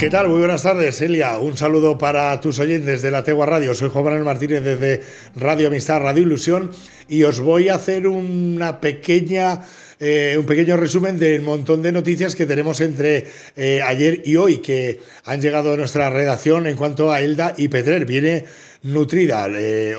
¿Qué tal? Muy buenas tardes, Elia. Un saludo para tus oyentes de la Tegua Radio. Soy Juan Manuel Martínez desde Radio Amistad, Radio Ilusión, y os voy a hacer una pequeña eh, un pequeño resumen del montón de noticias que tenemos entre eh, ayer y hoy que han llegado a nuestra redacción en cuanto a Elda y Petrer. Viene nutrida.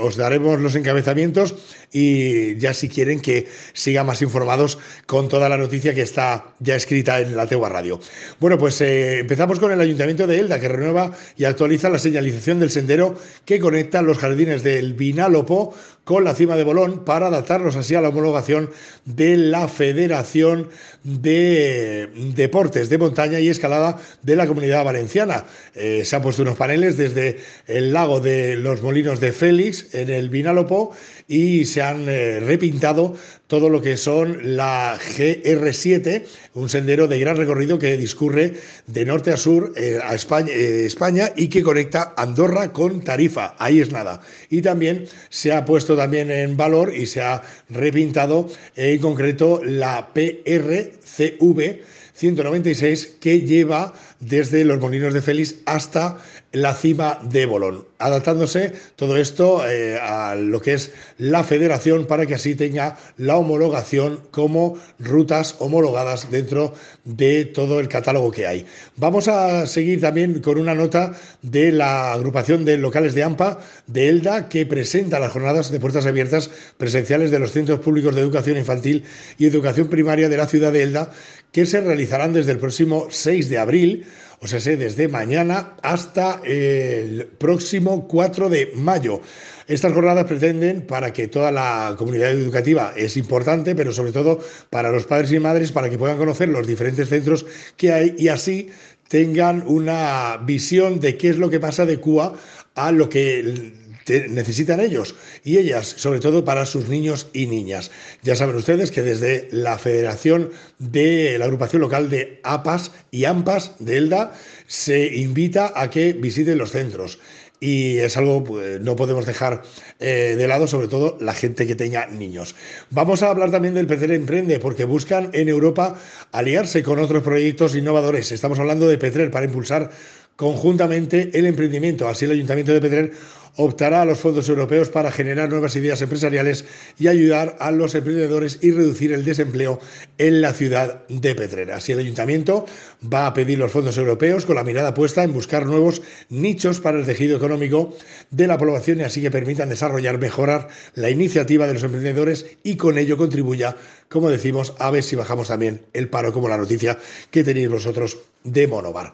os daremos los encabezamientos y ya si quieren que sigan más informados con toda la noticia que está ya escrita en la Tegua Radio. Bueno, pues eh, empezamos con el Ayuntamiento de Elda, que renueva y actualiza la señalización del sendero que conecta los jardines del Vinalopó con la cima de Bolón para adaptarlos así a la homologación de la Federación de Deportes de Montaña y Escalada de la Comunidad Valenciana. Eh, se han puesto unos paneles desde el lago de los Molinos de Félix en el Vinalopó y se han eh, repintado todo lo que son la GR7, un sendero de gran recorrido que discurre de norte a sur eh, a España, eh, España, y que conecta Andorra con Tarifa. Ahí es nada. Y también se ha puesto también en valor y se ha repintado en concreto la PRCV 196 que lleva desde los Molinos de Félix hasta la cima de Bolón, adaptándose todo esto eh, a lo que es la federación para que así tenga la homologación como rutas homologadas dentro de todo el catálogo que hay. Vamos a seguir también con una nota de la agrupación de locales de AMPA de ELDA que presenta las jornadas de puertas abiertas presenciales de los centros públicos de educación infantil y educación primaria de la ciudad de Elda que se realizarán desde el próximo 6 de abril o sea, desde mañana hasta el próximo 4 de mayo. Estas jornadas pretenden para que toda la comunidad educativa es importante, pero sobre todo para los padres y madres, para que puedan conocer los diferentes centros que hay y así tengan una visión de qué es lo que pasa de CUA a lo que necesitan ellos y ellas, sobre todo para sus niños y niñas. Ya saben ustedes que desde la Federación de la Agrupación Local de APAS y AMPAS de ELDA se invita a que visiten los centros y es algo pues, no podemos dejar eh, de lado, sobre todo la gente que tenga niños. Vamos a hablar también del Petrer Emprende, porque buscan en Europa aliarse con otros proyectos innovadores. Estamos hablando de Petrer para impulsar conjuntamente el emprendimiento. Así el Ayuntamiento de Petrer optará a los fondos europeos para generar nuevas ideas empresariales y ayudar a los emprendedores y reducir el desempleo en la ciudad de Petrera. Así el ayuntamiento va a pedir los fondos europeos con la mirada puesta en buscar nuevos nichos para el tejido económico de la población y así que permitan desarrollar, mejorar la iniciativa de los emprendedores y con ello contribuya, como decimos, a ver si bajamos también el paro como la noticia que tenéis vosotros de Monovar.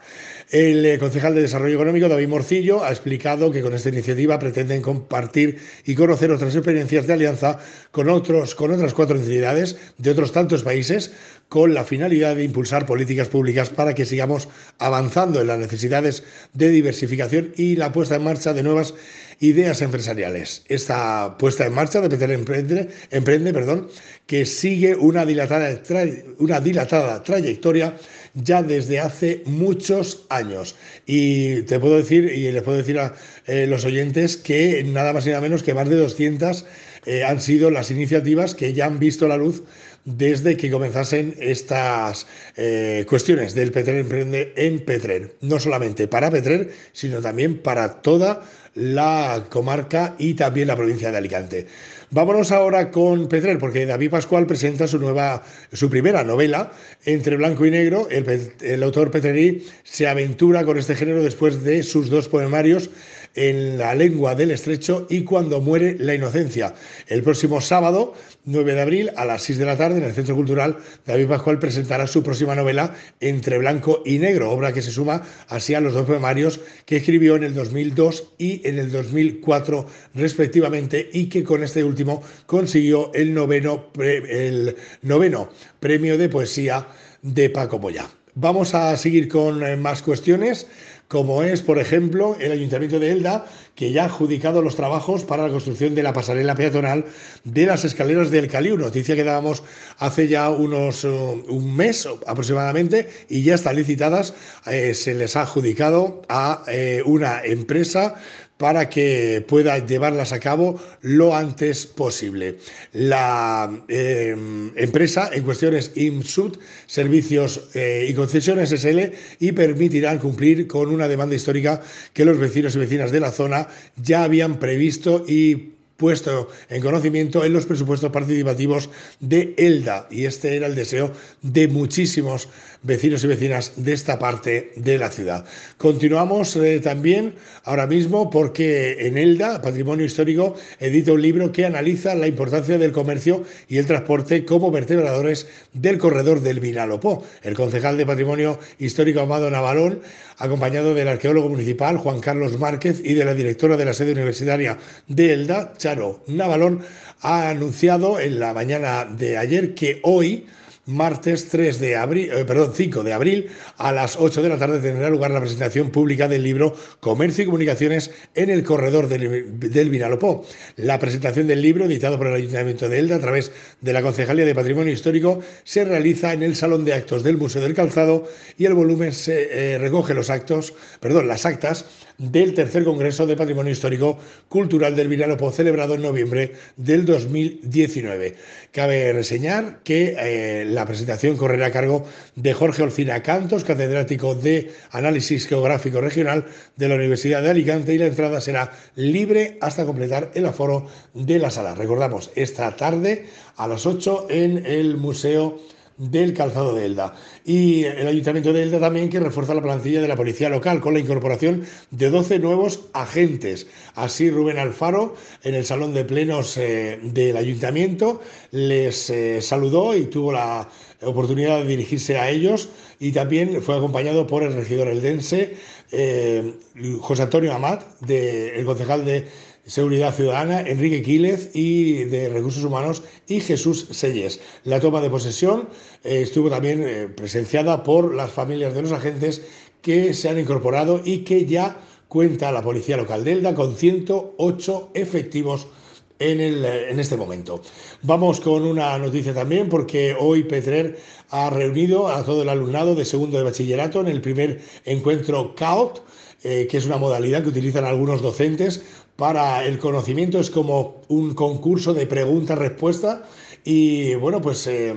El eh, concejal de Desarrollo Económico, David Morcillo, ha explicado que con esta iniciativa pretenden compartir y conocer otras experiencias de alianza con, otros, con otras cuatro entidades de otros tantos países, con la finalidad de impulsar políticas públicas para que sigamos avanzando en las necesidades de diversificación y la puesta en marcha de nuevas ideas empresariales. Esta puesta en marcha de Peter Emprende, perdón, que sigue una dilatada, una dilatada trayectoria ya desde hace muchos años. Y te puedo decir, y les puedo decir a eh, los oyentes, que nada más y nada menos que más de 200 eh, han sido las iniciativas que ya han visto la luz desde que comenzasen estas eh, cuestiones del Petrer Emprende en Petrer. No solamente para Petrer, sino también para toda la comarca y también la provincia de Alicante. Vámonos ahora con Petrer, porque David Pascual presenta su nueva, su primera novela, Entre Blanco y Negro. El, el autor Petrerí se aventura con este género después de sus dos poemarios en la lengua del estrecho y cuando muere la inocencia. El próximo sábado, 9 de abril, a las 6 de la tarde, en el Centro Cultural, David Pascual presentará su próxima novela Entre Blanco y Negro, obra que se suma así a los dos poemarios que escribió en el 2002 y en el 2004 respectivamente y que con este último consiguió el noveno, el noveno premio de poesía de Paco Moya. Vamos a seguir con eh, más cuestiones como es, por ejemplo, el Ayuntamiento de Elda, que ya ha adjudicado los trabajos para la construcción de la pasarela peatonal de las escaleras del Caliu, noticia que dábamos hace ya unos uh, un mes aproximadamente y ya están licitadas, eh, se les ha adjudicado a eh, una empresa para que pueda llevarlas a cabo lo antes posible. La eh, empresa en cuestión es IMSUD, Servicios y Concesiones SL, y permitirán cumplir con una demanda histórica que los vecinos y vecinas de la zona ya habían previsto y puesto en conocimiento en los presupuestos participativos de ELDA. Y este era el deseo de muchísimos vecinos y vecinas de esta parte de la ciudad. Continuamos eh, también ahora mismo porque en ELDA, Patrimonio Histórico, edita un libro que analiza la importancia del comercio y el transporte como vertebradores del corredor del Vinalopó. El concejal de Patrimonio Histórico Amado Navalón, acompañado del arqueólogo municipal Juan Carlos Márquez y de la directora de la sede universitaria de ELDA, Charo Navalón, ha anunciado en la mañana de ayer que hoy martes 3 de abril, eh, perdón, 5 de abril a las 8 de la tarde tendrá lugar la presentación pública del libro Comercio y Comunicaciones en el corredor del, del Vinalopó. La presentación del libro, editado por el Ayuntamiento de Elda a través de la Concejalía de Patrimonio Histórico, se realiza en el Salón de Actos del Museo del Calzado y el volumen se eh, recoge los actos, perdón, las actas del tercer Congreso de Patrimonio Histórico Cultural del Vinalopó, celebrado en noviembre del 2019. Cabe reseñar que eh, la presentación correrá a cargo de Jorge Olcina Cantos, catedrático de Análisis Geográfico Regional de la Universidad de Alicante, y la entrada será libre hasta completar el aforo de la sala. Recordamos, esta tarde a las 8 en el Museo del calzado de Elda. Y el Ayuntamiento de Elda también que refuerza la plantilla de la policía local con la incorporación de 12 nuevos agentes. Así Rubén Alfaro en el salón de plenos eh, del Ayuntamiento les eh, saludó y tuvo la oportunidad de dirigirse a ellos y también fue acompañado por el regidor eldense eh, José Antonio Amat, el concejal de Seguridad Ciudadana, Enrique Quílez y de Recursos Humanos y Jesús Selles. La toma de posesión eh, estuvo también eh, presenciada por las familias de los agentes que se han incorporado y que ya cuenta la Policía Local de Elda con 108 efectivos en, el, eh, en, este momento. Vamos con una noticia también porque hoy Petrer ha reunido a todo el alumnado de segundo de bachillerato en el primer encuentro CAOT, que es una modalidad que utilizan algunos docentes para el conocimiento, es como un concurso de pregunta-respuesta y bueno, pues eh,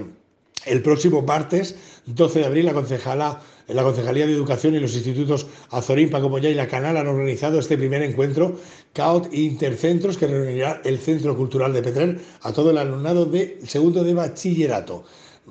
el próximo martes 12 de abril la concejala la Concejalía de Educación y los institutos Azorín, Paco y La Canal han organizado este primer encuentro CAOT Intercentros que reunirá el Centro Cultural de Petrer a todo el alumnado de segundo de bachillerato.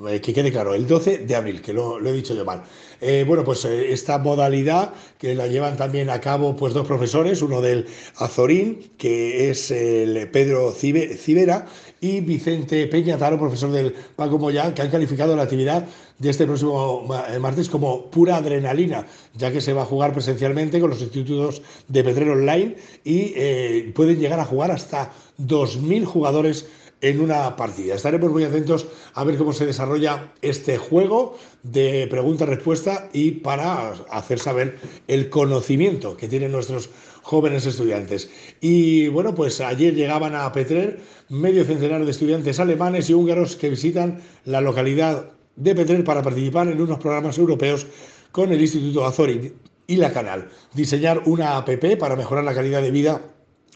Eh, que quede claro, el 12 de abril, que lo, he dicho yo mal. Eh, bueno, pues eh, esta modalidad que la llevan también a cabo pues dos profesores, uno del Azorín, que es el Pedro Cibera, y Vicente Peñataro, profesor del Paco Moyá, que han calificado la actividad de este próximo martes como pura adrenalina, ya que se va a jugar presencialmente con los institutos de Pedrero Online y pueden llegar a jugar hasta 2.000 jugadores en una partida. Estaremos muy atentos a ver cómo se desarrolla este juego de pregunta-respuesta y para hacer saber el conocimiento que tienen nuestros jóvenes estudiantes. Y bueno, pues ayer llegaban a Petrer medio centenar de estudiantes alemanes y húngaros que visitan la localidad de Petrer para participar en unos programas europeos con el Instituto Azorín y la Canal. Diseñar una APP para mejorar la calidad de vida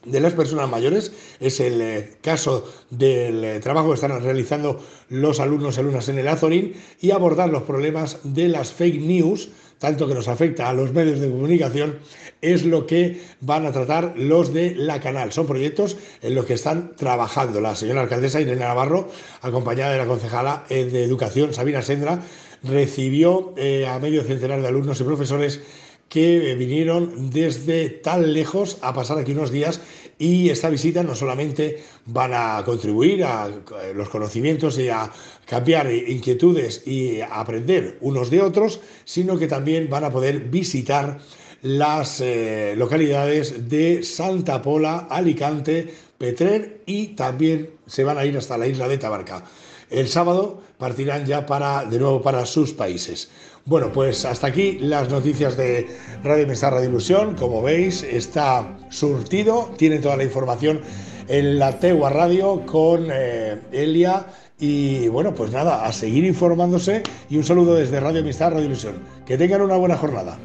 de las personas mayores. Es el eh, caso del eh, trabajo que están realizando los alumnos y alumnas en el Azorín y abordar los problemas de las fake news, tanto que nos afecta a los medios de comunicación, es lo que van a tratar los de la canal. Son proyectos en los que están trabajando la señora alcaldesa Irene Navarro, acompañada de la concejala eh, de Educación Sabina Sendra, recibió a medio centenar de alumnos y profesores que vinieron desde tan lejos a pasar aquí unos días y esta visita no solamente van a contribuir a los conocimientos y a cambiar inquietudes y aprender unos de otros, sino que también van a poder visitar las eh, localidades de Santa Pola, Alicante, Petrer y también se van a ir hasta la isla de Tabarca. El sábado partirán ya para, de nuevo para sus países. Bueno, pues hasta aquí las noticias de Radio Amistad Radio Ilusión. Como veis, está surtido, tiene toda la información en la Tegua Radio con eh, Elia. Y bueno, pues nada, a seguir informándose y un saludo desde Radio Amistad Radio Ilusión. Que tengan una buena jornada.